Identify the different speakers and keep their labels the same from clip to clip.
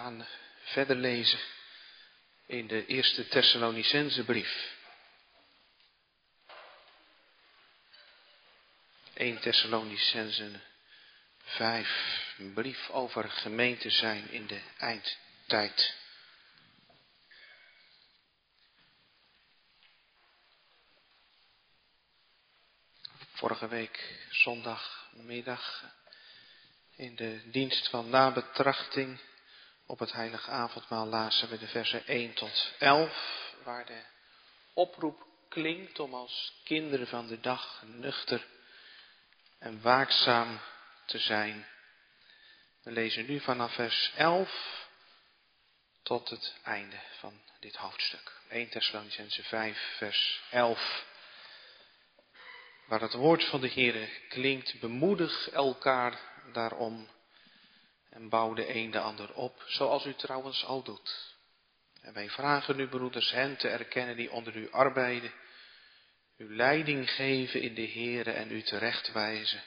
Speaker 1: gaan verder lezen in de eerste Thessalonicense brief. 1 Thessalonicense 5, een brief over gemeente zijn in de eindtijd. Vorige week zondagmiddag in de dienst van nabetrachting op het heilige avondmaal lazen we de versen 1 tot 11, waar de oproep klinkt om als kinderen van de dag nuchter en waakzaam te zijn. We lezen nu vanaf vers 11 tot het einde van dit hoofdstuk. 1 Thessalonicense 5, vers 11. Waar het woord van de Heere klinkt, bemoedig elkaar daarom en bouw de een de ander op, zoals u trouwens al doet. En wij vragen u, broeders, hen te erkennen die onder u arbeiden, u leiding geven in de Heere en u terechtwijzen,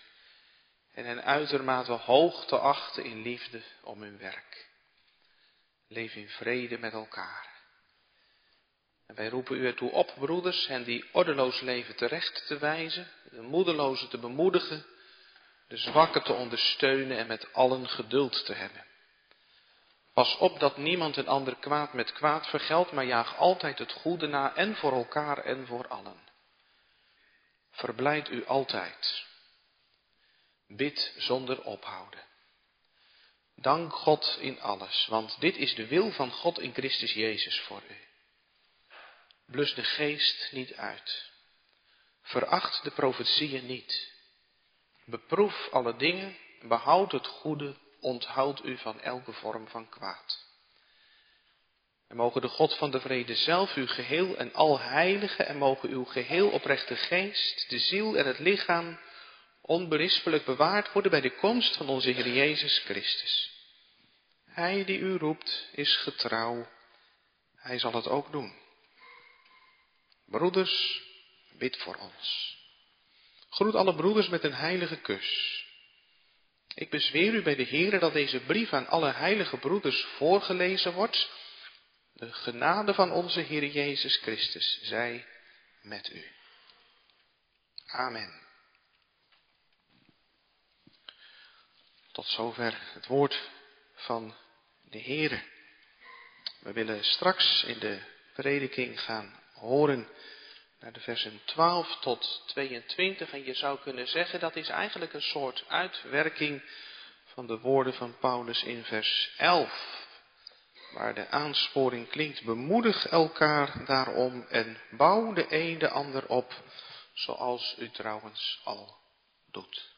Speaker 1: en hen uitermate hoog te achten in liefde om hun werk. Leef in vrede met elkaar. En wij roepen u ertoe op, broeders, hen die ordeloos leven terecht te wijzen, de moedelozen te bemoedigen, de zwakken te ondersteunen en met allen geduld te hebben. Pas op dat niemand een ander kwaad met kwaad vergeldt, maar jaag altijd het goede na en voor elkaar en voor allen. Verblijd u altijd. Bid zonder ophouden. Dank God in alles, want dit is de wil van God in Christus Jezus voor u. Blus de geest niet uit. Veracht de profetieën niet. Beproef alle dingen, behoud het goede, onthoud u van elke vorm van kwaad. En mogen de God van de vrede zelf uw geheel en al heilige en mogen uw geheel oprechte geest, de ziel en het lichaam onberispelijk bewaard worden bij de komst van onze Heer Jezus Christus. Hij die u roept is getrouw, hij zal het ook doen. Broeders, bid voor ons. Groet alle broeders met een heilige kus. Ik bezweer u bij de Heer dat deze brief aan alle heilige broeders voorgelezen wordt. De genade van onze Heer Jezus Christus zij met u. Amen. Tot zover het woord van de Heer. We willen straks in de prediking gaan horen naar de versen 12 tot 22. En je zou kunnen zeggen dat is eigenlijk een soort uitwerking van de woorden van Paulus in vers 11. Waar de aansporing klinkt, bemoedig elkaar daarom en bouw de een de ander op, zoals u trouwens al doet.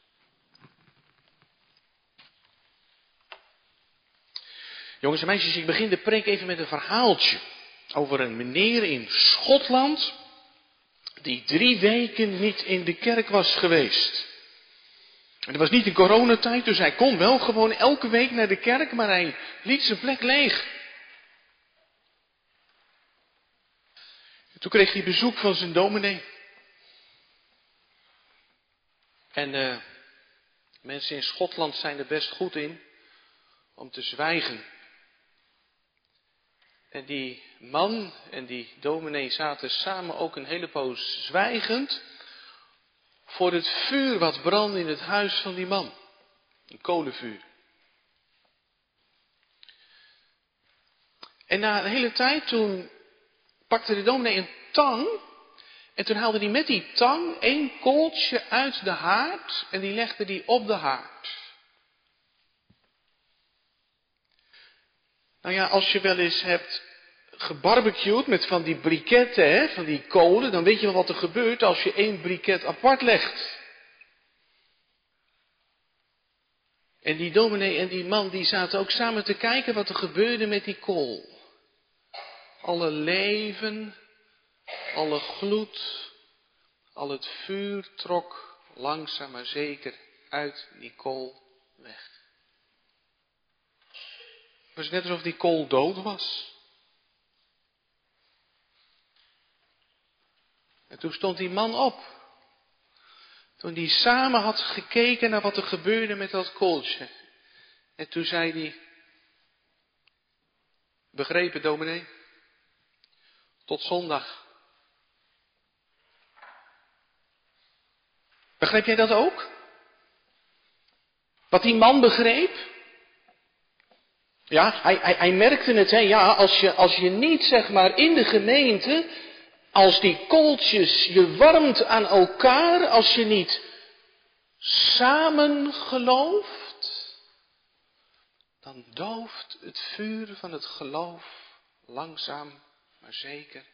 Speaker 1: Jongens en meisjes, ik begin de preek even met een verhaaltje over een meneer in Schotland die drie weken niet in de kerk was geweest. En was niet in coronatijd, dus hij kon wel gewoon elke week naar de kerk, maar hij liet zijn plek leeg. En toen kreeg hij bezoek van zijn dominee. En uh, mensen in Schotland zijn er best goed in om te zwijgen. En die man en die dominee zaten samen ook een hele poos zwijgend voor het vuur wat brandde in het huis van die man. Een kolenvuur. En na een hele tijd toen pakte de dominee een tang en toen haalde hij met die tang één kooltje uit de haard en die legde die op de haard. Nou ja, als je wel eens hebt gebarbecued met van die briketten, hè, van die kolen, dan weet je wel wat er gebeurt als je één briket apart legt. En die dominee en die man, die zaten ook samen te kijken wat er gebeurde met die kool. Alle leven, alle gloed, al het vuur trok langzaam maar zeker uit die kool weg. Het was net alsof die kool dood was. En toen stond die man op. Toen die samen had gekeken naar wat er gebeurde met dat kooltje. En toen zei hij, Begrepen, dominee? Tot zondag. Begreep jij dat ook? Wat die man begreep? Ja, hij, hij, hij merkte het, hè, ja, als je, als je niet, zeg maar, in de gemeente, als die kooltjes je warmt aan elkaar, als je niet samen gelooft, dan dooft het vuur van het geloof langzaam maar zeker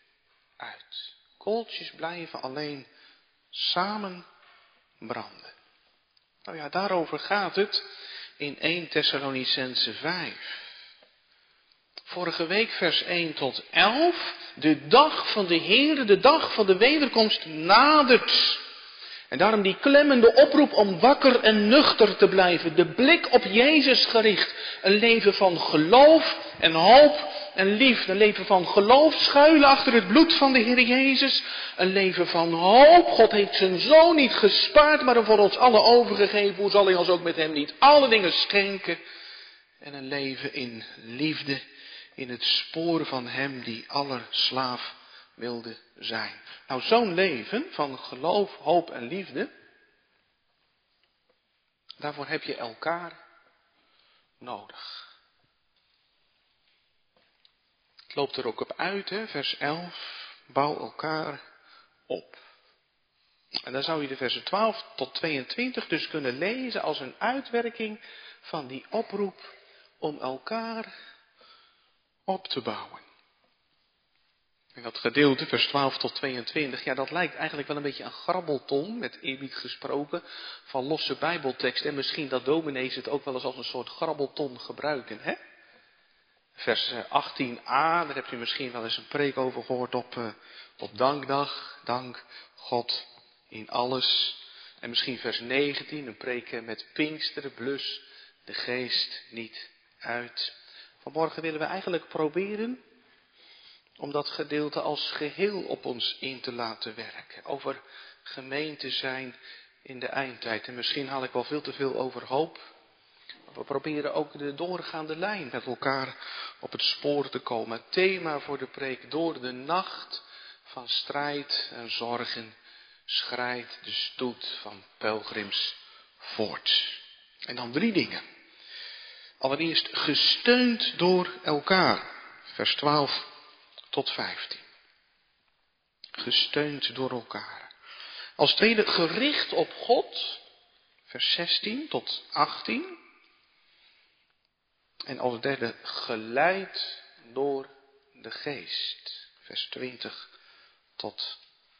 Speaker 1: uit. Kooltjes blijven alleen samen branden. Nou ja, daarover gaat het in 1 Thessalonicense 5. Vorige week vers 1 tot 11. De dag van de Heer, de dag van de wederkomst nadert. En daarom die klemmende oproep om wakker en nuchter te blijven. De blik op Jezus gericht. Een leven van geloof en hoop en liefde. Een leven van geloof, schuilen achter het bloed van de Heer Jezus. Een leven van hoop. God heeft zijn zoon niet gespaard, maar hem voor ons allen overgegeven. Hoe zal hij ons ook met hem niet alle dingen schenken? En een leven in liefde, in het spoor van hem die aller slaaf wilde zijn. Nou, zo'n leven van geloof, hoop en liefde, daarvoor heb je elkaar nodig. Het loopt er ook op uit, hè? vers 11. Bouw elkaar op. En dan zou je de versen 12 tot 22 dus kunnen lezen als een uitwerking van die oproep om elkaar op te bouwen. En dat gedeelte, vers 12 tot 22, ja, dat lijkt eigenlijk wel een beetje een grabbelton, met eerbied gesproken, van losse bijbeltekst. En misschien dat dominees het ook wel eens als een soort grabbelton gebruiken, hè? Vers 18a, eh, daar hebt u misschien wel eens een preek over gehoord op, uh, op dankdag. Dank God in alles. En misschien vers 19, een preek met Pinksteren, blus de geest niet uit. Vanmorgen willen we eigenlijk proberen om dat gedeelte als geheel op ons in te laten werken. Over gemeente zijn in de eindtijd. En misschien haal ik wel veel te veel over hoop. We proberen ook de doorgaande lijn met elkaar op het spoor te komen. Thema voor de preek door de nacht van strijd en zorgen schrijdt de stoet van pelgrims voort. En dan drie dingen. Allereerst gesteund door elkaar. Vers 12 tot 15. Gesteund door elkaar. Als tweede gericht op God. Vers 16 tot 18. En als derde geleid door de geest. Vers 20 tot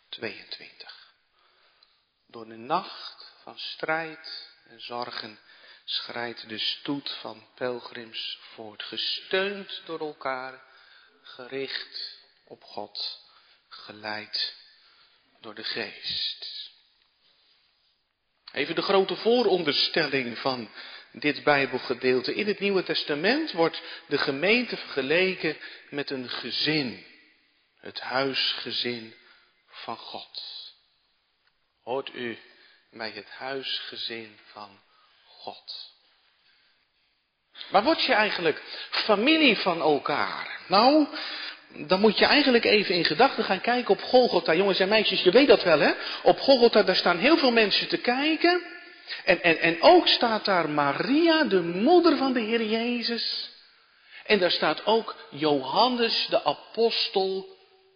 Speaker 1: 22. Door de nacht van strijd en zorgen schrijdt de stoet van pelgrims voort, gesteund door elkaar, gericht op God, geleid door de geest. Even de grote vooronderstelling van dit Bijbelgedeelte. In het Nieuwe Testament wordt de gemeente vergeleken met een gezin. Het huisgezin van God. Hoort u bij het huisgezin van God? Waar word je eigenlijk familie van elkaar? Nou, dan moet je eigenlijk even in gedachten gaan kijken op Golgotha. Jongens en meisjes, je weet dat wel hè? Op Golgotha, daar staan heel veel mensen te kijken. En, en, en ook staat daar Maria, de moeder van de Heer Jezus. En daar staat ook Johannes, de apostel,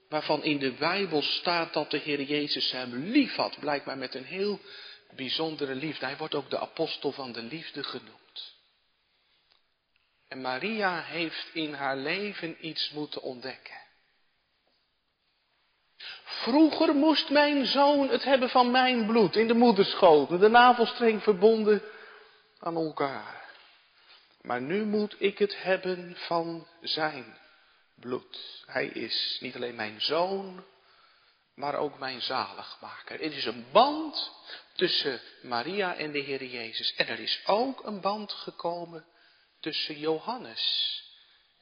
Speaker 1: waarvan in de Bijbel staat dat de Heer Jezus hem lief had. Blijkbaar met een heel bijzondere liefde. Hij wordt ook de apostel van de liefde genoemd. En Maria heeft in haar leven iets moeten ontdekken. Vroeger moest mijn zoon het hebben van mijn bloed in de moederschoot, met de navelstreng verbonden aan elkaar. Maar nu moet ik het hebben van zijn bloed. Hij is niet alleen mijn zoon, maar ook mijn zaligmaker. Het is een band tussen Maria en de Heer Jezus. En er is ook een band gekomen tussen Johannes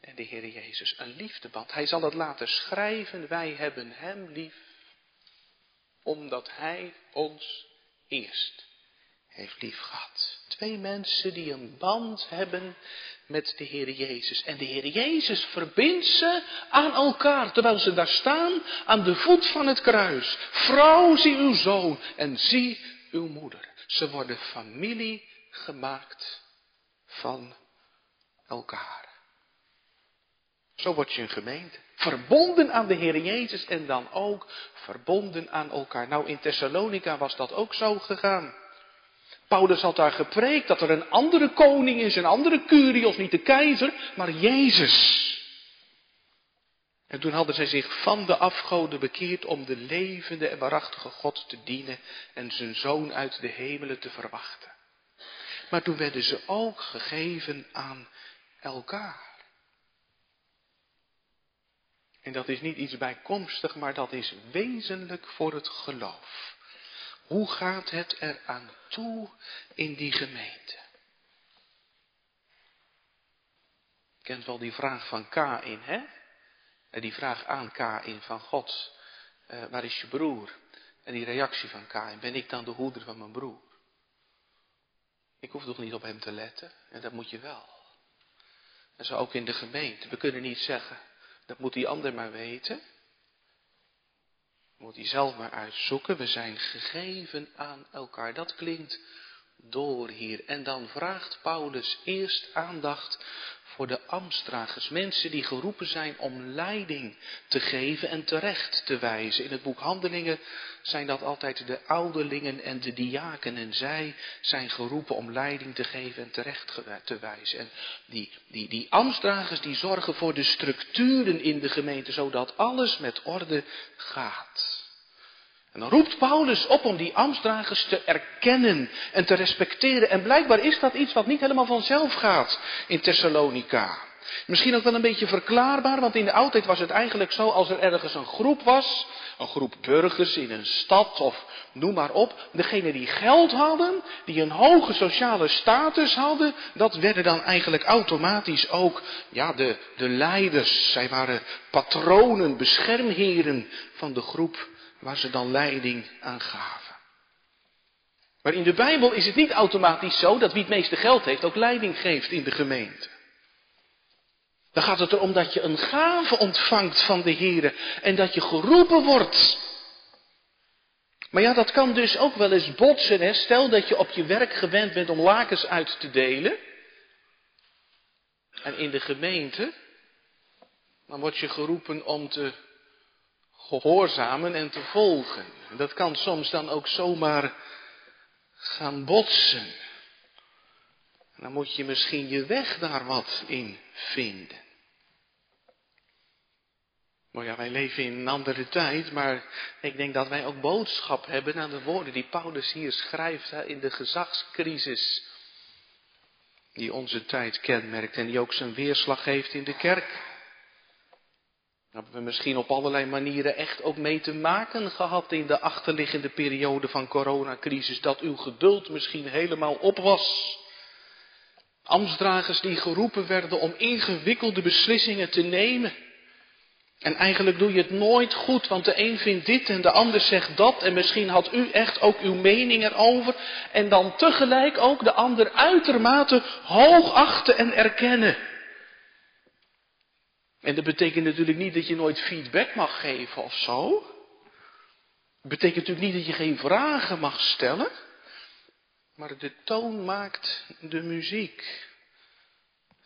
Speaker 1: en de Heer Jezus. Een liefdeband. Hij zal het laten schrijven. Wij hebben Hem lief. Omdat Hij ons eerst heeft lief gehad.
Speaker 2: Twee mensen die een band hebben met de Heer Jezus. En de Heer Jezus verbindt ze aan elkaar, terwijl ze daar staan aan de voet van het kruis. Vrouw, zie uw zoon en zie uw moeder. Ze worden familie gemaakt van elkaar. Zo word je een gemeente. Verbonden aan de Heer Jezus en dan ook verbonden aan elkaar. Nou, in Thessalonica was dat ook zo gegaan. Paulus had daar gepreekt dat er een andere koning is, een andere curios, niet de keizer, maar Jezus. En toen hadden zij zich van de afgoden bekeerd om de levende en waarachtige God te dienen en zijn zoon uit de hemelen te verwachten. Maar toen werden ze ook gegeven aan elkaar. En dat is niet iets bijkomstig, maar dat is wezenlijk voor het geloof. Hoe gaat het er aan toe in die gemeente? Je kent wel die vraag van Kain, hè? En die vraag aan Kain van God, uh, waar is je broer? En die reactie van Kain, ben ik dan de hoeder van mijn broer? Ik hoef toch niet op hem te letten? En dat moet je wel. En zo ook in de gemeente. We kunnen niet zeggen, dat moet die ander maar weten. Moet hij zelf maar uitzoeken. We zijn gegeven aan elkaar. Dat klinkt door hier. En dan vraagt Paulus eerst aandacht voor de ambtsdragers. Mensen die geroepen zijn om leiding te geven en terecht te wijzen. In het boek Handelingen zijn dat altijd de ouderlingen en de diaken. En zij zijn geroepen om leiding te geven en terecht te wijzen. En die, die, die ambtsdragers die zorgen voor de structuren in de gemeente, zodat alles met orde gaat. En dan roept Paulus op om die ambtsdragers te erkennen en te respecteren. En blijkbaar is dat iets wat niet helemaal vanzelf gaat in Thessalonica. Misschien ook wel een beetje verklaarbaar, want in de oudheid was het eigenlijk zo als er ergens een groep was, een groep burgers in een stad of noem maar op, degene die geld hadden, die een hoge sociale status hadden, dat werden dan eigenlijk automatisch ook ja, de, de leiders. Zij waren patronen, beschermheren van de groep waar ze dan leiding aan gaven. Maar in de Bijbel is het niet automatisch zo dat wie het meeste geld heeft ook leiding geeft in de gemeente. Dan gaat het erom dat je een gave ontvangt van de Heer en dat je geroepen wordt. Maar ja, dat kan dus ook wel eens botsen. Hè? Stel dat je op je werk gewend bent om lakens uit te delen. En in de gemeente, dan word je geroepen om te gehoorzamen en te volgen. Dat kan soms dan ook zomaar gaan botsen. dan moet je misschien je weg daar wat in vinden. Nou ja, wij leven in een andere tijd, maar ik denk dat wij ook boodschap hebben aan de woorden die Paulus hier schrijft in de gezagscrisis die onze tijd kenmerkt en die ook zijn weerslag heeft in de kerk. Hebben we misschien op allerlei manieren echt ook mee te maken gehad in de achterliggende periode van coronacrisis, dat uw geduld misschien helemaal op was. Amstdragers die geroepen werden om ingewikkelde beslissingen te nemen. En eigenlijk doe je het nooit goed, want de een vindt dit en de ander zegt dat. En misschien had u echt ook uw mening erover. En dan tegelijk ook de ander uitermate hoog achten en erkennen. En dat betekent natuurlijk niet dat je nooit feedback mag geven of zo. Het betekent natuurlijk niet dat je geen vragen mag stellen. Maar de toon maakt de muziek.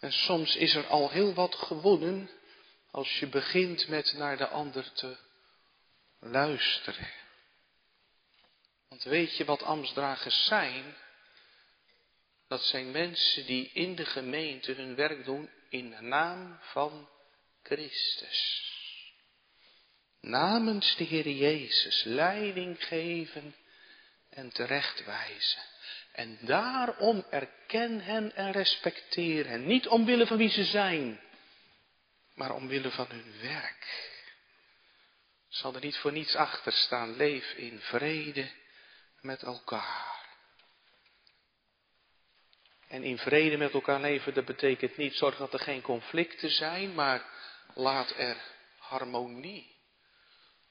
Speaker 2: En soms is er al heel wat gewonnen als je begint met naar de ander te luisteren. Want weet je wat ambtsdragers zijn? Dat zijn mensen die in de gemeente hun werk doen in de naam van Christus. Namens de Heer Jezus leiding geven en terechtwijzen. En daarom erken hen en respecteer hen. Niet omwille van wie ze zijn, maar omwille van hun werk. Zal er niet voor niets achter staan. Leef in vrede met elkaar. En in vrede met elkaar leven, dat betekent niet zorg dat er geen conflicten zijn, maar laat er harmonie,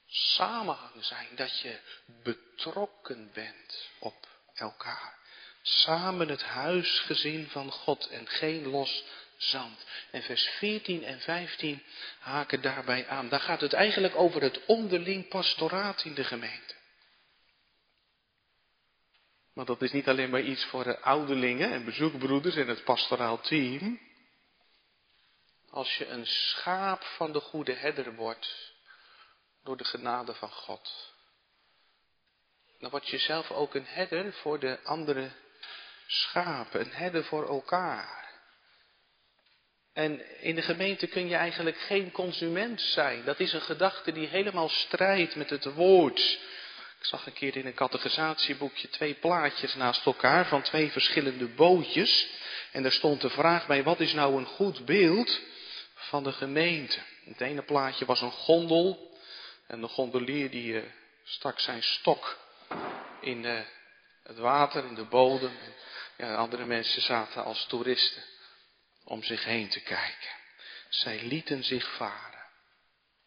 Speaker 2: samenhang zijn, dat je betrokken bent op elkaar. Samen het huisgezin van God en geen los zand. En vers 14 en 15 haken daarbij aan. Daar gaat het eigenlijk over het onderling pastoraat in de gemeente. Maar dat is niet alleen maar iets voor de ouderlingen en bezoekbroeders en het pastoraal team. Als je een schaap van de goede herder wordt, door de genade van God, dan word je zelf ook een herder voor de andere schapen, een herder voor elkaar. En in de gemeente kun je eigenlijk geen consument zijn. Dat is een gedachte die helemaal strijdt met het woord. Ik zag een keer in een categorisatieboekje twee plaatjes naast elkaar van twee verschillende bootjes. En daar stond de vraag bij, wat is nou een goed beeld van de gemeente? Het ene plaatje was een gondel. En de gondelier die uh, stak zijn stok in uh, het water, in de bodem. Ja, andere mensen zaten als toeristen om zich heen te kijken. Zij lieten zich varen.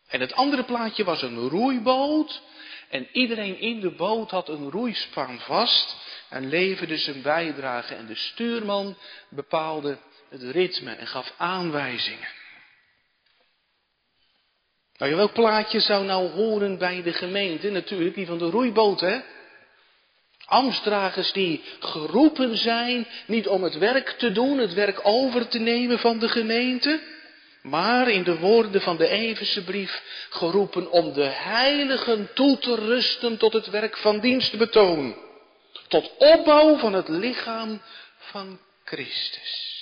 Speaker 2: En het andere plaatje was een roeiboot. En iedereen in de boot had een roeispan vast en leverde zijn bijdrage. En de stuurman bepaalde het ritme en gaf aanwijzingen. Nou, welk plaatje zou nou horen bij de gemeente? Natuurlijk die van de roeiboot, hè? Amstdragers die geroepen zijn, niet om het werk te doen, het werk over te nemen van de gemeente, maar in de woorden van de Everse brief geroepen om de heiligen toe te rusten tot het werk van dienstbetoon. Tot opbouw van het lichaam van Christus.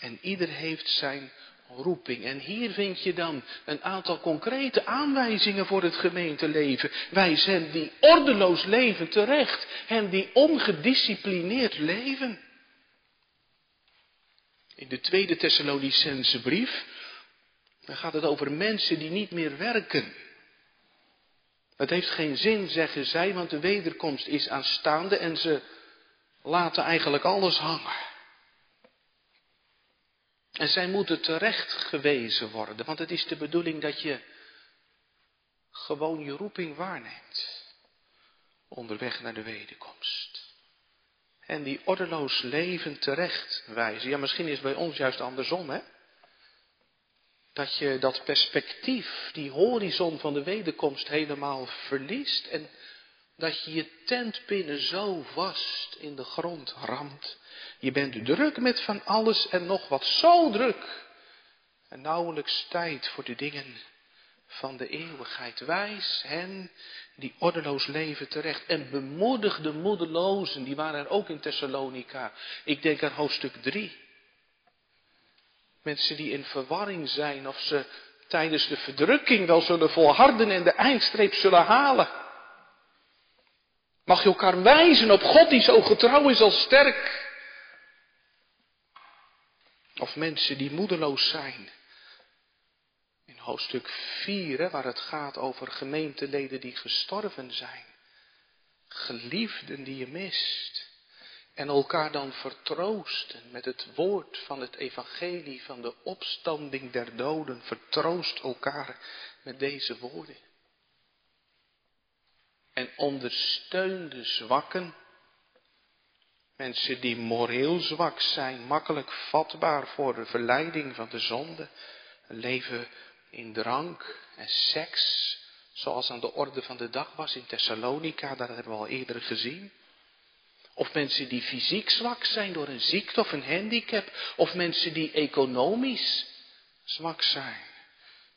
Speaker 2: En ieder heeft zijn roeping. En hier vind je dan een aantal concrete aanwijzingen voor het gemeenteleven. Wij zijn die ordeloos leven terecht en die ongedisciplineerd leven. In de tweede Thessalonicense brief, gaat het over mensen die niet meer werken. Het heeft geen zin, zeggen zij, want de wederkomst is aanstaande en ze laten eigenlijk alles hangen. En zij moeten terecht gewezen worden, want het is de bedoeling dat je gewoon je roeping waarneemt. Onderweg naar de wederkomst. En die ordeloos leven terecht wijzen. Ja, misschien is het bij ons juist andersom, hè? Dat je dat perspectief, die horizon van de wederkomst helemaal verliest. En dat je je tentpinnen zo vast in de grond ramt je bent druk met van alles en nog wat, zo druk. En nauwelijks tijd voor de dingen van de eeuwigheid. Wijs hen die ordeloos leven terecht. En bemoedig de moedelozen, die waren er ook in Thessalonica. Ik denk aan hoofdstuk 3. Mensen die in verwarring zijn of ze tijdens de verdrukking wel zullen volharden en de eindstreep zullen halen. Mag je elkaar wijzen op God die zo getrouw is als sterk. Of mensen die moedeloos zijn. In hoofdstuk 4, waar het gaat over gemeenteleden die gestorven zijn. Geliefden die je mist. En elkaar dan vertroosten met het woord van het evangelie van de opstanding der doden. Vertroost elkaar met deze woorden. En ondersteun de zwakken Mensen die moreel zwak zijn, makkelijk vatbaar voor de verleiding van de zonde, leven in drank en seks, zoals aan de orde van de dag was in Thessalonica, dat hebben we al eerder gezien. Of mensen die fysiek zwak zijn door een ziekte of een handicap, of mensen die economisch zwak zijn.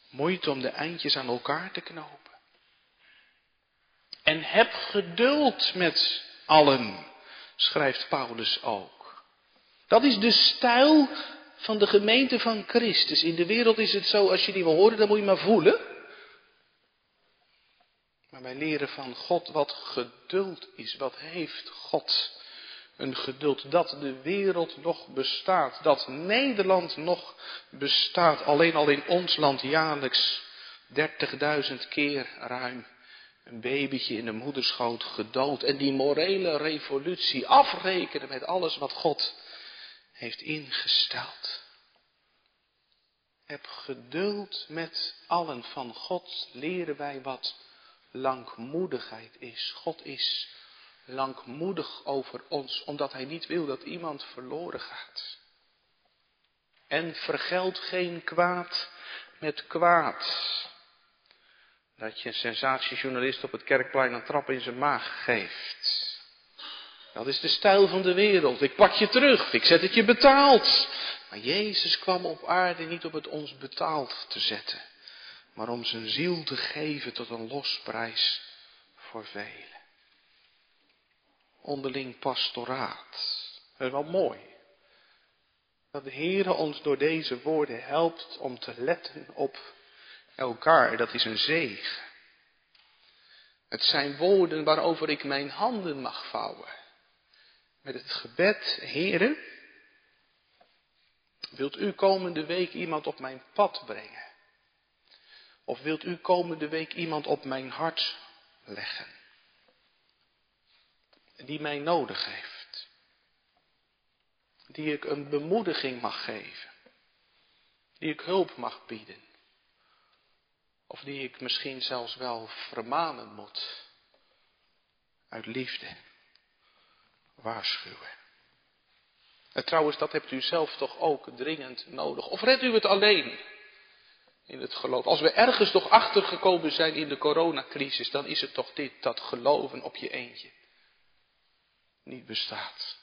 Speaker 2: Moeite om de eindjes aan elkaar te knopen. En heb geduld met allen schrijft Paulus ook. Dat is de stijl van de gemeente van Christus. In de wereld is het zo, als je die wil horen, dan moet je maar voelen. Maar wij leren van God wat geduld is. Wat heeft God? Een geduld dat de wereld nog bestaat. Dat Nederland nog bestaat. Alleen al in ons land jaarlijks 30.000 keer ruim een babytje in de moederschoot gedood en die morele revolutie afrekenen met alles wat God heeft ingesteld. Heb geduld met allen. Van God leren wij wat langmoedigheid is. God is langmoedig over ons, omdat hij niet wil dat iemand verloren gaat. En vergeld geen kwaad met kwaad. Dat je een sensatiejournalist op het kerkplein een trap in zijn maag geeft. Dat is de stijl van de wereld. Ik pak je terug, ik zet het je betaald. Maar Jezus kwam op aarde niet om het ons betaald te zetten, maar om zijn ziel te geven tot een losprijs voor velen. Onderling pastoraat. Dat is wel mooi. Dat de Heere ons door deze woorden helpt om te letten op elkaar. Dat is een zegen. Het zijn woorden waarover ik mijn handen mag vouwen. Met het gebed, Heere, wilt u komende week iemand op mijn pad brengen? Of wilt u komende week iemand op mijn hart leggen? Die mij nodig heeft. Die ik een bemoediging mag geven. Die ik hulp mag bieden. Of die ik misschien zelfs wel vermanen moet. Uit liefde. Waarschuwen. En trouwens, dat hebt u zelf toch ook dringend nodig. Of redt u het alleen in het geloof? Als we ergens toch achtergekomen zijn in de coronacrisis, dan is het toch dit, dat geloven op je eentje niet bestaat.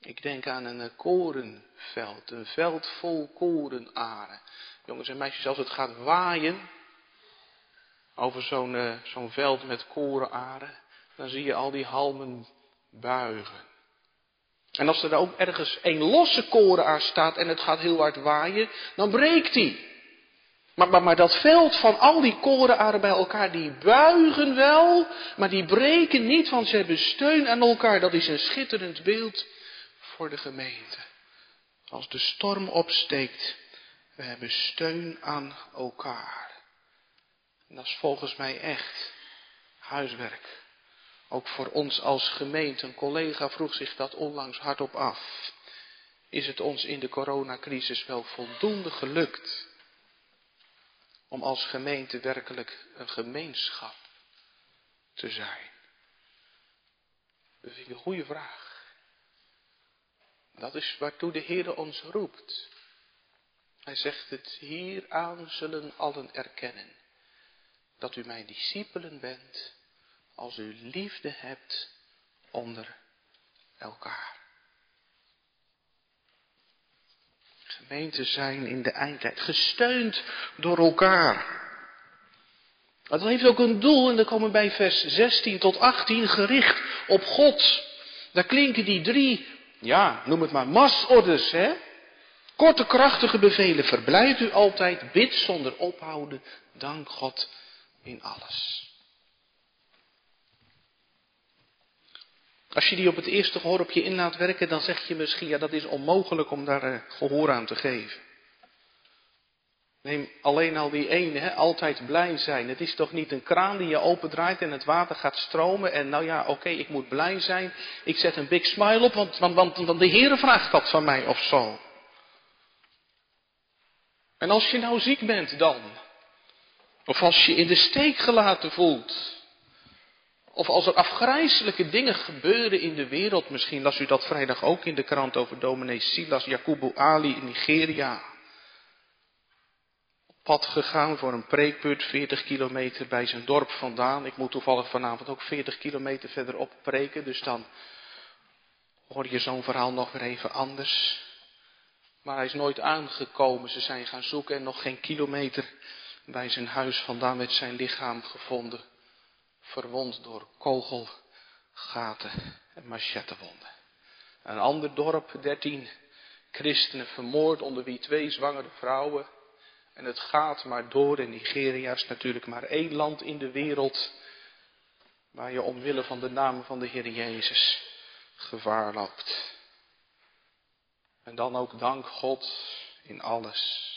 Speaker 2: Ik denk aan een korenveld, een veld vol korenaren. Jongens en meisjes, als het gaat waaien over zo'n uh, zo'n veld met korenaren, dan zie je al die halmen buigen. En als er ook ergens een losse korenaar staat en het gaat heel hard waaien, dan breekt die. Maar, maar, maar dat veld van al die korenaren bij elkaar, die buigen wel, maar die breken niet, want ze hebben steun aan elkaar. Dat is een schitterend beeld voor de gemeente. Als de storm opsteekt, we hebben steun aan elkaar. En dat is volgens mij echt huiswerk. Ook voor ons als gemeente. Een collega vroeg zich dat onlangs hardop af. Is het ons in de coronacrisis wel voldoende gelukt om als gemeente werkelijk een gemeenschap te zijn? Dat vind ik een goede vraag. Dat is waartoe de Heer ons roept. Hij zegt het, hieraan zullen allen erkennen dat u mijn discipelen bent als u liefde hebt onder elkaar. Gemeenten zijn in de eindtijd gesteund door elkaar. Dat heeft ook een doel en dan komen we bij vers 16 tot 18 gericht op God. Daar klinken die drie, ja, noem het maar masorders, hè? Korte, krachtige bevelen. Verblijf u altijd, bid zonder ophouden, dank God in alles. Als je die op het eerste gehoor op je in laat werken, dan zeg je misschien, ja dat is onmogelijk om daar uh, gehoor aan te geven. Neem alleen al die ene, hè, altijd blij zijn. Het is toch niet een kraan die je opendraait en het water gaat stromen en nou ja, oké, ik moet blij zijn. Ik zet een big smile op, want, want, want, want de Heer vraagt dat van mij of zo. En als je nou ziek bent dan, of als je in de steek gelaten voelt, of als er afgrijzelijke dingen gebeuren in de wereld, misschien las u dat vrijdag ook in de krant over dominee Silas Yakubu Ali in Nigeria. Op pad gegaan voor een preekbeurt 40 kilometer bij zijn dorp vandaan. Ik moet toevallig vanavond ook 40 kilometer verderop preken, dus dan hoor je zo'n verhaal nog weer even anders. Maar hij is nooit aangekomen. Ze zijn gaan zoeken en nog geen kilometer bij zijn huis vandaan werd zijn lichaam gevonden verwond door kogelgaten en machettewonden. Een ander dorp, dertien christenen vermoord, onder wie twee zwangere vrouwen. En het gaat maar door. En Nigeria is natuurlijk maar één land in de wereld waar je omwille van de naam van de Heer Jezus gevaar loopt. En dan ook dank God in alles.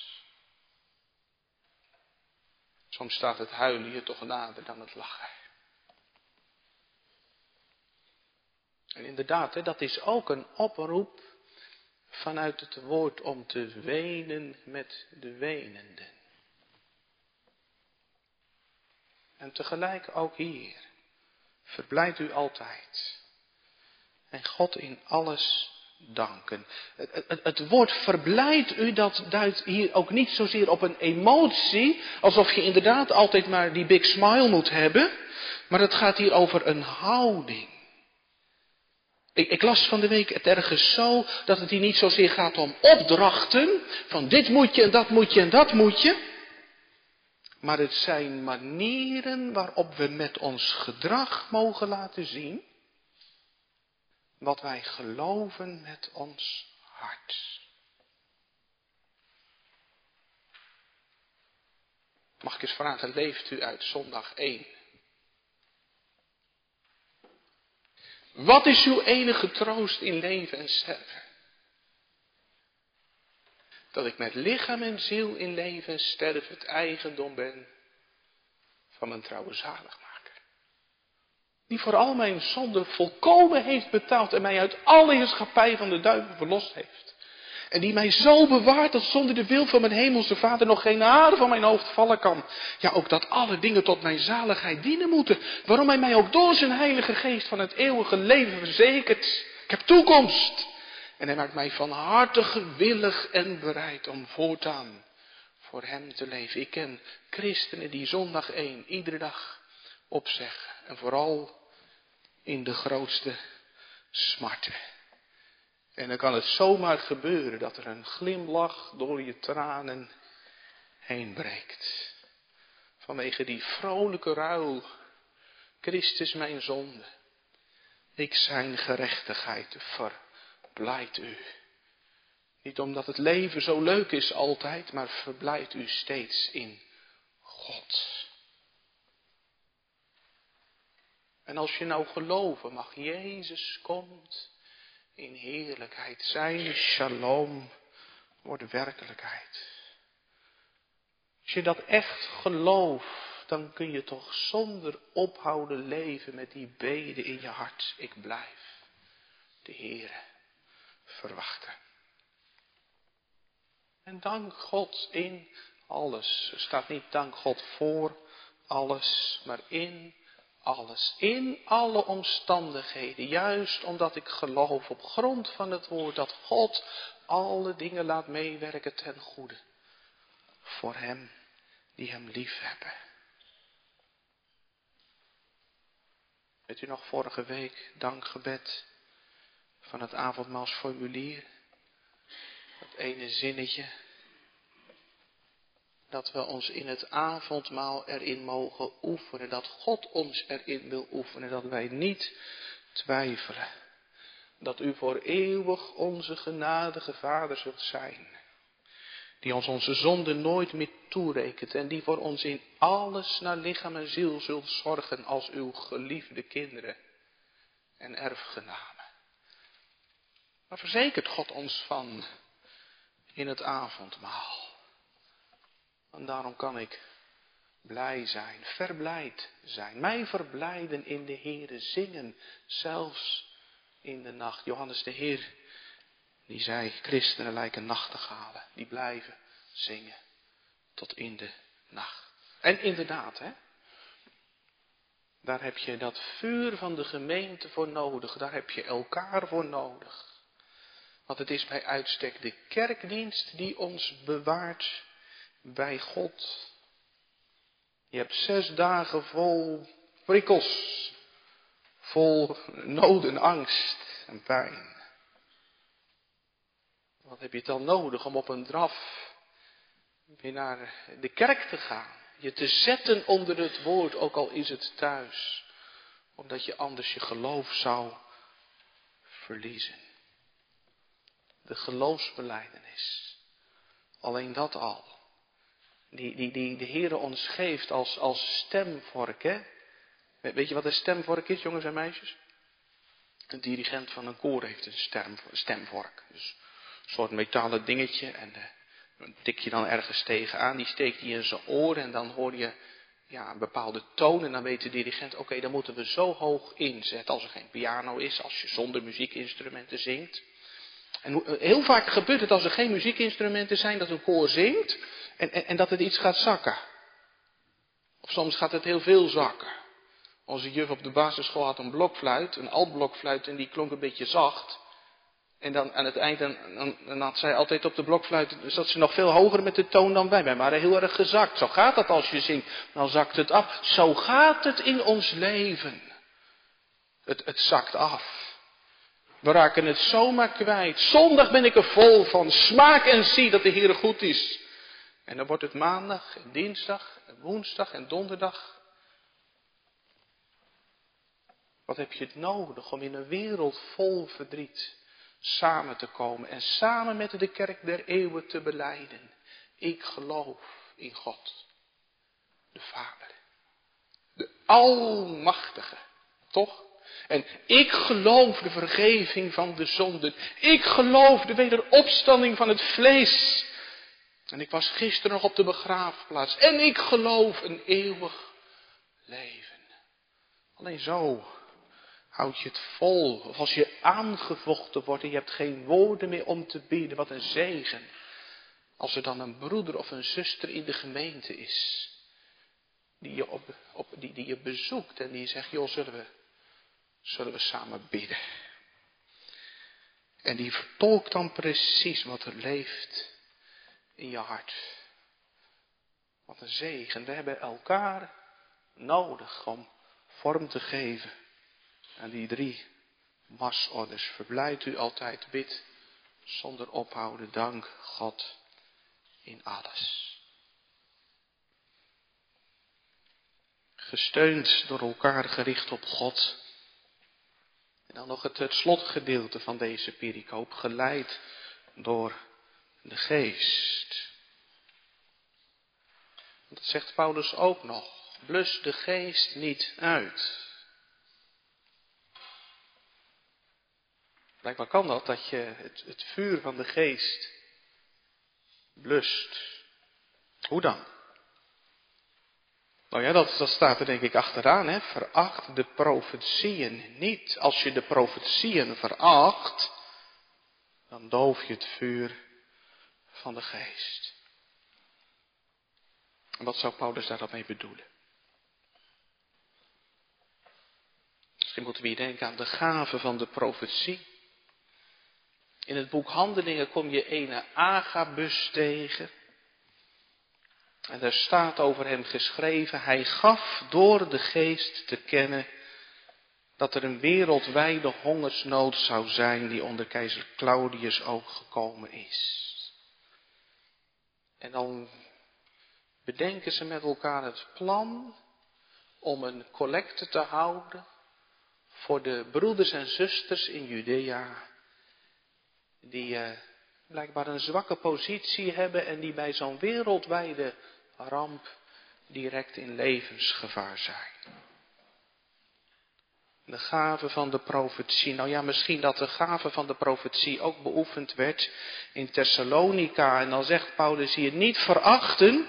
Speaker 2: Soms staat het huilen hier toch nader dan het lachen. En inderdaad, hè, dat is ook een oproep vanuit het woord om te wenen met de wenenden. En tegelijk ook hier.
Speaker 1: Verblijd u altijd. En God in alles danken. Het, het, woord verblijd u, dat duidt hier ook niet zozeer op een emotie, alsof je inderdaad altijd maar die big smile moet hebben, maar het gaat hier over een houding. Ik, ik, las van de week het ergens zo dat het hier niet zozeer gaat om opdrachten, van dit moet je en dat moet je en dat moet je, maar het zijn manieren waarop we met ons gedrag mogen laten zien wat wij geloven met ons hart. Mag ik eens vragen, leeft u uit zondag 1? Wat is uw enige troost in leven en sterven? Dat ik met lichaam en ziel in leven en sterven het eigendom ben van mijn trouwe zaligmaker. Die voor al mijn zonden volkomen heeft betaald en mij uit alle heerschappij van de duivel verlost heeft. En die mij zo bewaart dat zonder de wil van mijn hemelse vader nog geen haar van mijn hoofd vallen kan. Ja, ook dat alle dingen tot mijn zaligheid dienen moeten. Waarom hij mij ook door zijn heilige geest van het eeuwige leven verzekert. Ik heb toekomst. En hij maakt mij van harte gewillig en bereid om voortaan voor hem te leven. Ik ken christenen die zondag één iedere dag opzeggen. En vooral in de grootste smarten. En dan kan het zomaar gebeuren dat er een glimlach door je tranen heen breekt. Vanwege die vrolijke ruil. Christus mijn zonde. Ik zijn gerechtigheid verblijd u. Niet omdat het leven zo leuk is altijd, maar verblijd u steeds in God. En als je nou geloven mag, Jezus komt in heerlijkheid. Zijn shalom wordt werkelijkheid. Als je dat echt gelooft, dan kun je toch zonder ophouden leven met die beden in je hart. Ik blijf de Heere verwachten. En dank God in alles. Er staat niet dank God voor alles, maar in alles, in alle omstandigheden, juist omdat ik geloof op grond van het woord dat God alle dingen laat meewerken ten goede. Voor hem die hem lief hebben. Weet u nog vorige week dankgebed van het avondmaalsformulier? Dat ene zinnetje dat we ons in het avondmaal erin mogen oefenen, dat God ons erin wil oefenen, dat wij niet twijfelen, dat u voor eeuwig onze genadige Vader zult zijn, die ons onze zonden nooit meer toerekent en die voor ons in alles naar lichaam en ziel zult zorgen als uw geliefde kinderen en erfgenamen. Maar verzekert God ons van in het avondmaal. En daarom kan ik blij zijn, verblijd zijn. Mij verblijden in de Heere, zingen, zelfs in de nacht. Johannes de Heer, die zei, christenen lijken nachtegalen, die blijven zingen tot in de nacht. En inderdaad, hè, daar heb je dat vuur van de gemeente voor nodig, daar heb je elkaar voor nodig. Want het is bij uitstek de kerkdienst die ons bewaart bij God. Je hebt zes dagen vol prikkels, vol nood en angst en pijn. Wat heb je dan nodig om op een draf weer naar de kerk te gaan? Je te zetten onder het woord, ook al is het thuis. Omdat je anders je geloof zou verliezen. De geloofsbeleidenis. Alleen dat al die, die, die de Heer ons geeft als, als stemvork. Hè? Weet je wat een stemvork is, jongens en meisjes? Een dirigent van een koor heeft een stem, stemvork. Dus een soort metalen dingetje en uh, dan tik je dan ergens tegenaan. Die steekt hij in zijn oor en dan hoor je ja, een bepaalde toon. En dan weet de dirigent, oké, dan moeten we zo hoog inzetten. Als er geen piano is, als je zonder muziekinstrumenten zingt. En eh, heel vaak gebeurt het als er geen muziekinstrumenten zijn, dat een koor zingt en, en, dat het iets gaat zakken. Of soms gaat het heel veel zakken.
Speaker 2: Onze juf op de basisschool had een blokfluit, een altblokfluit, en die klonk een beetje zacht. En dan aan het eind, dan, had zij altijd op de blokfluit, zat ze nog veel hoger met de toon dan wij. Wij waren heel erg gezakt. Zo gaat dat als je zingt. Dan zakt het af. Zo gaat het in ons leven. Het, het zakt af. We raken het zomaar kwijt. Zondag ben ik er vol van. Smaak en zie dat de Heer goed is. En dan wordt het maandag en dinsdag en woensdag en donderdag. Wat heb je het nodig om in een wereld vol verdriet samen te komen en samen met de kerk der eeuwen te beleiden. Ik geloof in God, de Vader, de Almachtige, toch? En ik geloof de vergeving van de zonden. Ik geloof de wederopstanding van het vlees. En ik was gisteren nog op de begraafplaats. En ik geloof een eeuwig leven. Alleen zo houd je het vol. Of als je aangevochten wordt en je hebt geen woorden meer om te bieden. Wat een zegen. Als er dan een broeder of een zuster in de gemeente is. Die je, op, die, die je bezoekt en die zegt, joh, zullen we zullen we samen bidden. En die vertolkt dan precies wat er leeft in je hart. Wat een zegen. We hebben elkaar nodig om vorm te geven aan die drie masorders. Verblijd u altijd, bid zonder ophouden, dank God in alles. Gesteund door elkaar gericht op God dan nog het, het slotgedeelte van deze pericoop, geleid door de geest. Dat zegt Paulus ook nog. Blus de geest niet uit. Blijkbaar kan dat, dat je het, het vuur van de geest blust. Hoe dan? Nou ja, dat, dat staat er denk ik achteraan. Hè? Veracht de profetieën niet. Als je de profetieën veracht, dan doof je het vuur van de geest. En wat zou Paulus daar dan mee bedoelen? Misschien moeten we hier denken aan de gave van de profetie. In het boek Handelingen kom je ene Agabus tegen. En er staat over hem geschreven, hij gaf door de geest te kennen dat er een wereldwijde hongersnood zou zijn die onder keizer Claudius ook gekomen is. En dan bedenken ze met elkaar het plan om een collecte te houden voor de broeders en zusters in Judea, die uh, blijkbaar een zwakke positie hebben en die bij zo'n wereldwijde ramp direct in levensgevaar zijn. De gave van de profetie. Nou ja, misschien dat de gave van de profetie ook beoefend werd in Thessalonica. En dan zegt Paulus hier niet verachten.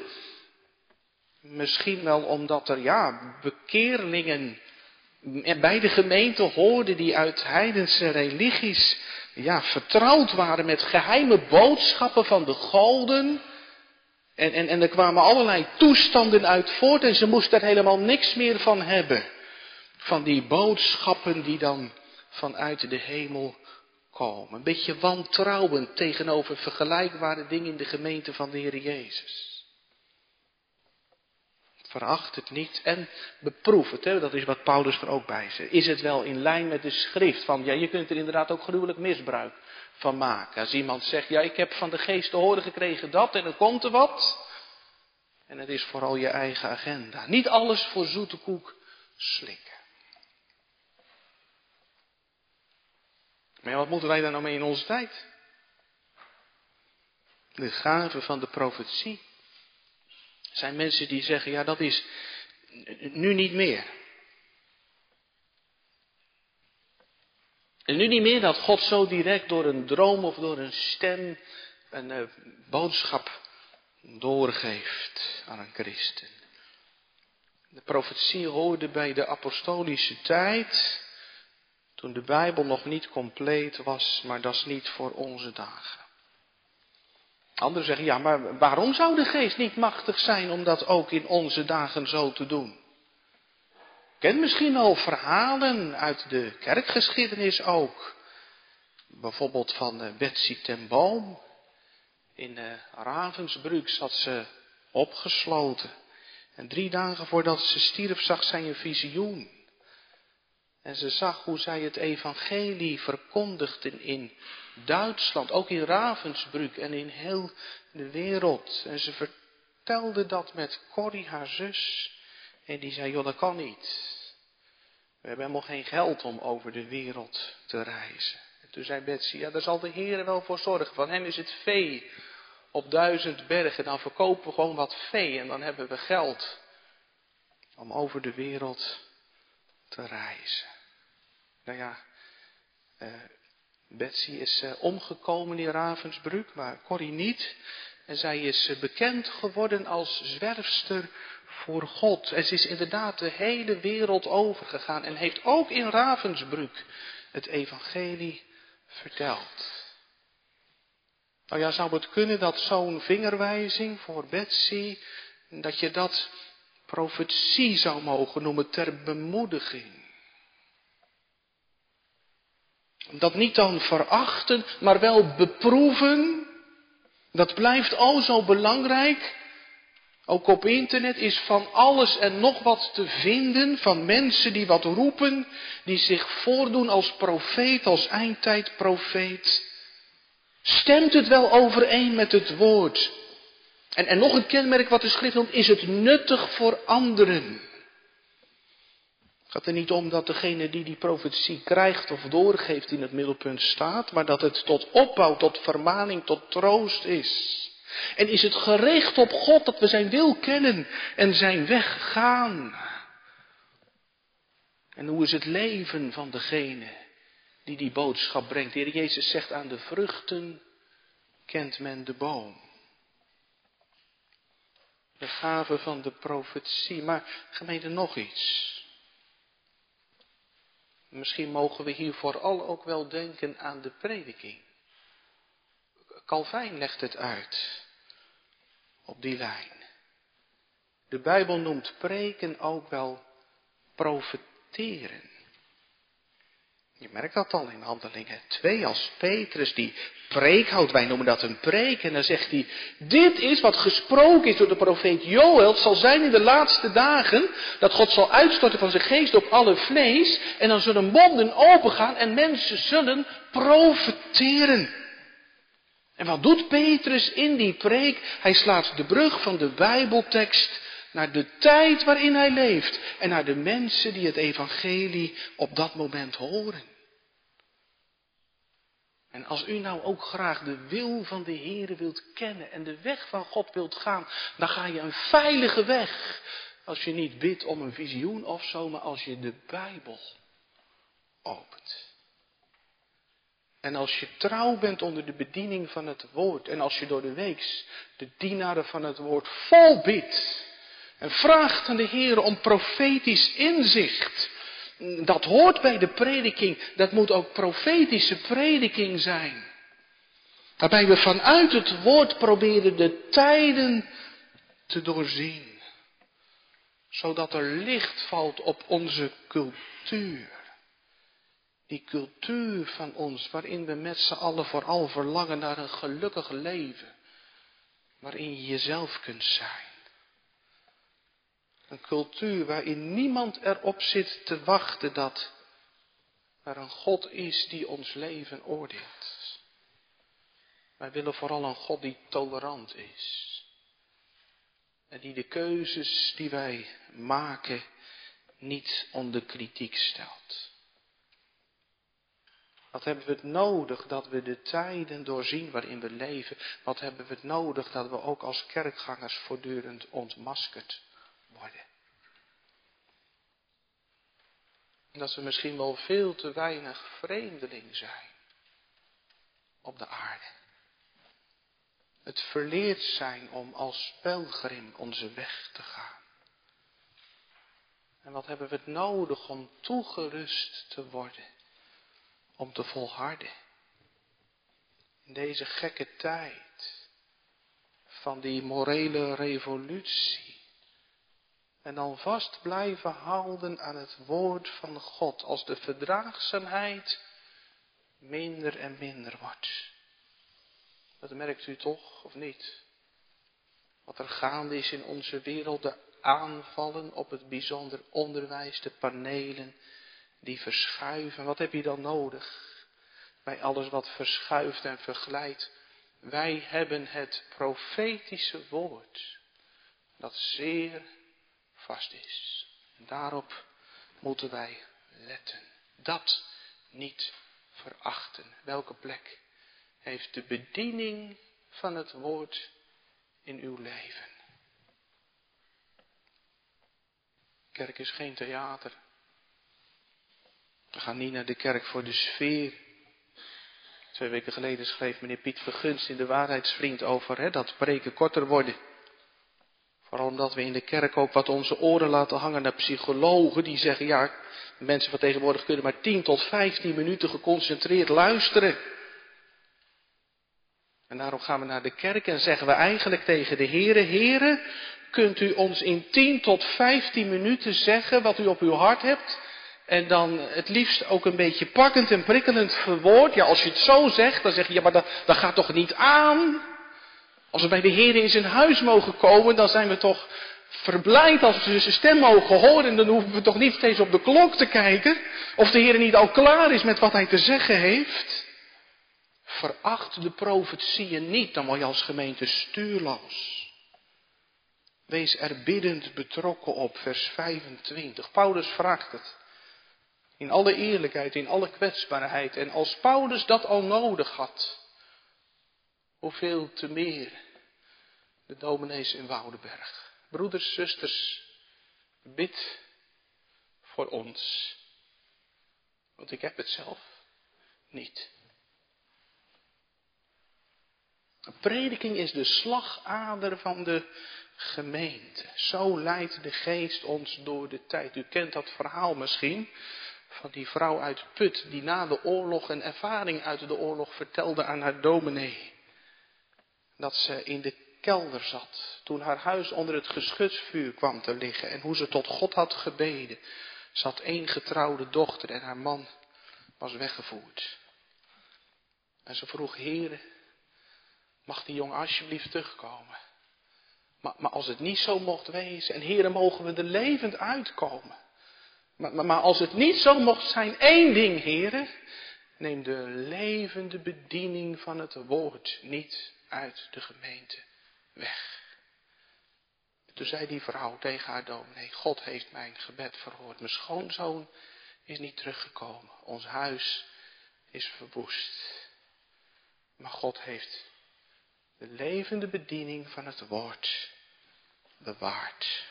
Speaker 2: Misschien wel omdat er ja, bekeerlingen bij de gemeente hoorden die uit heidense religies ja, vertrouwd waren met geheime boodschappen van de goden. En, en, en er kwamen allerlei toestanden uit voort en ze moesten er helemaal niks meer van hebben. Van die boodschappen die dan vanuit de hemel komen. Een beetje wantrouwend tegenover vergelijkbare dingen in de gemeente van de Heer Jezus. Veracht het niet en beproef het. Hè? Dat is wat Paulus er ook bij zegt. Is het wel in lijn met de schrift? Van ja, je kunt er inderdaad ook gruwelijk misbruik van maken. Als iemand zegt, ja, ik heb van de geest te horen gekregen dat en dan komt er wat. En het is vooral je eigen agenda. Niet alles voor zoete koek slikken. Maar wat moeten wij daar nou mee in onze tijd? De gave van de profetie. Zijn mensen die zeggen, ja, dat is nu niet meer. En nu niet meer dat God zo direct door een droom of door een stem een uh, boodschap doorgeeft aan een christen. De profetie hoorde bij de apostolische tijd, toen de Bijbel nog niet compleet was, maar dat is niet voor onze dagen. Anderen zeggen, ja, maar waarom zou de geest niet machtig zijn om dat ook in onze dagen zo te doen?
Speaker 1: Ken misschien al verhalen uit de kerkgeschiedenis ook. Bijvoorbeeld van eh, Betsy ten Boom. In uh, Ravensbrück zat ze opgesloten. En drie dagen voordat ze stierf zag zij een visioen. En ze zag hoe zij het evangelie verkondigden in Duitsland, ook in Ravensbrück en in heel de wereld. En ze vertelde dat met Corrie, haar zus. En die zei, joh, dat kan niet. We hebben helemaal geen geld om over de wereld te reizen. En toen zei Betsy, ja, daar zal de Heer wel voor zorgen. Van hem is het vee op duizend bergen. Dan verkopen we gewoon wat vee en dan hebben we geld om over de wereld te reizen. Nou ja, uh, Betsy is uh, omgekomen in Ravensbrück, maar Corrie niet. En zij is uh, bekend geworden als zwerfster voor God. En ze is inderdaad de hele wereld overgegaan en heeft ook in Ravensbrück het evangelie verteld. Nou ja, zou het kunnen dat zo'n vingerwijzing voor Betsy, dat je dat profetie zou mogen noemen ter bemoediging. Dat niet dan verachten, maar wel beproeven. Dat blijft al zo belangrijk. Ook op internet is van alles en nog wat te vinden van mensen die wat roepen, die zich voordoen als profeet, als eindtijdprofeet. Stemt het wel overeen met het woord? En, en nog een kenmerk wat de schrift noemt, is het nuttig voor anderen. Het gaat er niet om dat degene die die profetie krijgt of doorgeeft in het middelpunt staat, maar dat het tot opbouw, tot vermaning, tot troost is. En is het gericht op God dat we zijn wil kennen en zijn weg gaan? En hoe is het leven van degene die die boodschap brengt? De Heer Jezus zegt aan de vruchten kent men de boom. De gave van de profetie. Maar gemeente nog iets. Misschien mogen we hier vooral ook wel denken aan de prediking. Calvijn legt het uit op die lijn. De Bijbel noemt preken ook wel profeteren. Je merkt dat al in handelingen 2 als Petrus die preek houdt. Wij noemen dat een preek. En dan zegt hij, dit is wat gesproken is door de profeet Joel. Het zal zijn in de laatste dagen dat God zal uitstorten van zijn geest op alle vlees. En dan zullen monden opengaan en mensen zullen profeteren. En wat doet Petrus in die preek? Hij slaat de brug van de Bijbeltekst naar de tijd waarin hij leeft en naar de mensen die het evangelie op dat moment horen. En als u nou ook graag de wil van de Heer wilt kennen en de weg van God wilt gaan, dan ga je een veilige weg. Als je niet bidt om een visioen of zo, maar als je de Bijbel opent. En als je trouw bent onder de bediening van het woord. En als je door de weeks de dienaren van het woord vol bidt. En vraagt aan de Heer om profetisch inzicht. Dat hoort bij de prediking. Dat moet ook profetische prediking zijn. Waarbij we vanuit het woord proberen de tijden te doorzien. Zodat er licht valt op onze cultuur. Die cultuur van ons, waarin we met z'n allen vooral verlangen naar een gelukkig leven. Waarin je jezelf kunt zijn. Een cultuur waarin niemand erop zit te wachten dat er een God is die ons leven oordeelt. Wij willen vooral een God die tolerant is. En die de keuzes die wij maken niet onder kritiek stelt. Wat hebben we het nodig dat we de tijden doorzien waarin we leven? Wat hebben we het nodig dat we ook als kerkgangers voortdurend ontmaskerd worden? Dat we misschien wel veel te weinig vreemdeling zijn op de aarde. Het verleerd zijn om als pelgrim onze weg te gaan. En wat hebben we het nodig om toegerust te worden om te volharden. In deze gekke tijd van die morele revolutie.
Speaker 2: En dan vast blijven houden aan het woord van God, als de verdraagzaamheid minder en minder wordt. Dat merkt u toch, of niet? Wat er gaande is in onze wereld, de aanvallen op het bijzonder onderwijs, de panelen die verschuiven. Wat heb je dan nodig bij alles wat verschuift en verglijdt? Wij hebben het profetische woord, dat zeer vast is. En daarop moeten wij letten. Dat niet verachten. Welke plek heeft de bediening van het woord in uw leven? Kerk is geen theater. We gaan niet naar de kerk voor de sfeer. Twee weken geleden schreef meneer Piet Vergunst in de Waarheidsvriend over hè, dat preken korter worden. Vooral omdat we in de kerk ook wat onze oren laten hangen naar psychologen die zeggen, ja, mensen van tegenwoordig kunnen maar 10 tot 15 minuten geconcentreerd luisteren. En daarom gaan we naar de kerk en zeggen we eigenlijk tegen de Heere, Heere, kunt u ons in 10 tot 15 minuten zeggen wat u op uw hart hebt? En dan het liefst ook een beetje pakkend en prikkelend verwoord. Ja, als je het zo zegt, dan zeg je, ja, maar dat, dat gaat toch niet aan? Als we bij de Heer in zijn huis mogen komen, dan zijn we toch verblijd als we zijn stem mogen horen. En dan hoeven we toch niet steeds op de klok te kijken. Of de Heer niet al klaar is met wat hij te zeggen heeft. Veracht de profetieën niet, dan word je als gemeente stuurloos. Wees er biddend betrokken op, vers 25. Paulus vraagt het. In alle eerlijkheid, in alle kwetsbaarheid. En als Paulus dat al nodig had, hoeveel te meer de dominees in Woudenberg. Broeders, zusters, bid voor ons. Want ik heb het zelf niet. Prediking is de slagader van de gemeente. Zo leidt de geest ons door de tijd. U kent dat verhaal misschien van die vrouw uit Put die na de oorlog een ervaring uit de oorlog vertelde aan haar dominee. Dat ze in de kelder zat toen haar huis onder het geschutsvuur kwam te liggen en hoe ze tot God had gebeden. Had één getrouwde dochter en haar man was weggevoerd. En ze vroeg, heren, mag die jongen alsjeblieft terugkomen? Maar, maar, als het niet zo mocht wezen, en heren, mogen we er levend uitkomen. Maar, maar, maar als het niet zo mocht zijn, één ding, heren, neem de levende bediening van het woord niet uit de gemeente weg. Toen zei die vrouw tegen haar dominee, God heeft mijn gebed verhoord. Mijn schoonzoon is niet teruggekomen. Ons huis is verwoest. Maar God heeft de levende bediening van het woord bewaard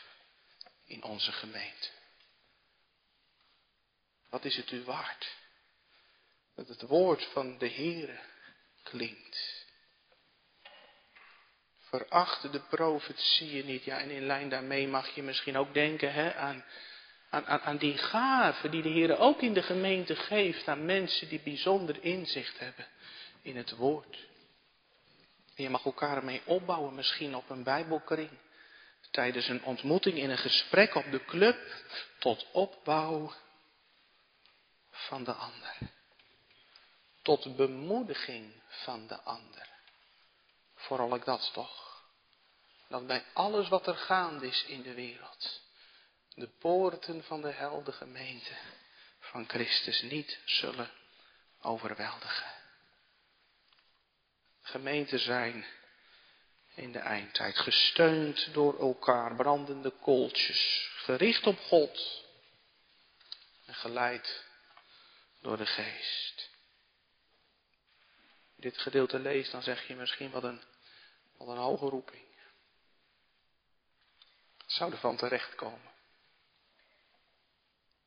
Speaker 2: in onze gemeente. Wat is het u waard? Dat het woord van de Heere klinkt. Veracht de profetieën niet. Ja, en in lijn daarmee mag je misschien ook denken hè, aan, aan, aan die gaven die de Heer ook in de gemeente geeft aan mensen die bijzonder inzicht hebben in het woord. En je mag elkaar ermee opbouwen, misschien op een bijbelkring. Tijdens een ontmoeting in een gesprek op de club tot opbouw van de ander. Tot bemoediging van de ander. Vooral ik dat toch. Dat bij alles wat er gaande is in de wereld. De poorten van de helde gemeente van Christus niet zullen overweldigen. Gemeenten zijn in de eindtijd gesteund door elkaar, brandende kooltjes, gericht op God en geleid door de geest. Dit gedeelte leest, dan zeg je misschien wat een, wat een hoge roeping. Het zou ervan terechtkomen.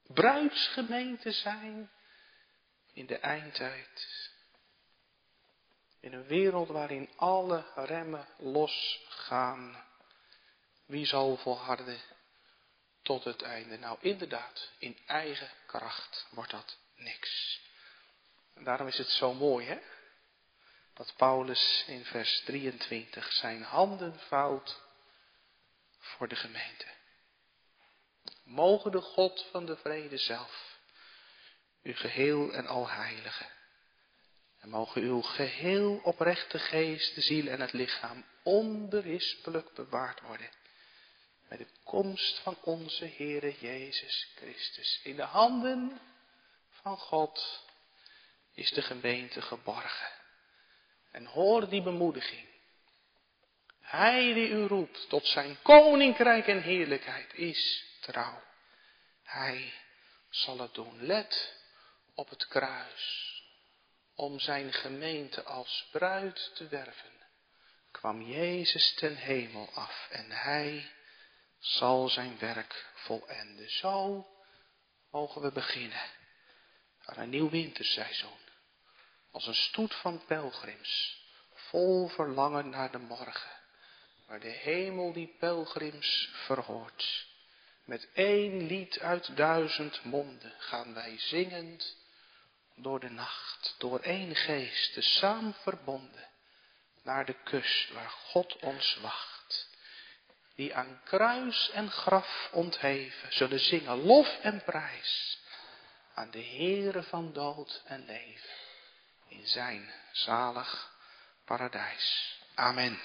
Speaker 2: Bruidsgemeente zijn in de eindtijd. In een wereld waarin alle remmen losgaan. Wie zal volharden tot het einde? Nou, inderdaad, in eigen kracht wordt dat niks. Daarom is het zo mooi, hè? Dat Paulus in vers 23 zijn handen vouwt voor de gemeente. Mogen de God van de vrede zelf, uw geheel en al heilige, en mogen uw geheel oprechte geest, de ziel en het lichaam onberispelijk bewaard worden. Bij de komst van onze Heere Jezus Christus. In de handen van God is de gemeente geborgen. En hoor die bemoediging. Hij die u roept tot zijn koninkrijk en heerlijkheid is trouw. Hij zal het doen. Let op het kruis. Om zijn gemeente als bruid te werven, kwam Jezus ten hemel af en hij zal zijn werk volenden. Zo mogen we beginnen aan een nieuw winterseizoen. Als een stoet van pelgrims, vol verlangen naar de morgen, waar de hemel die pelgrims verhoort. Met één lied uit duizend monden gaan wij zingend door de nacht, door één geest, de saam verbonden, naar de kust waar God ons wacht. Die aan kruis en graf ontheven, zullen zingen lof en prijs aan de Heere van dood en leven in zijn zalig paradijs. Amen.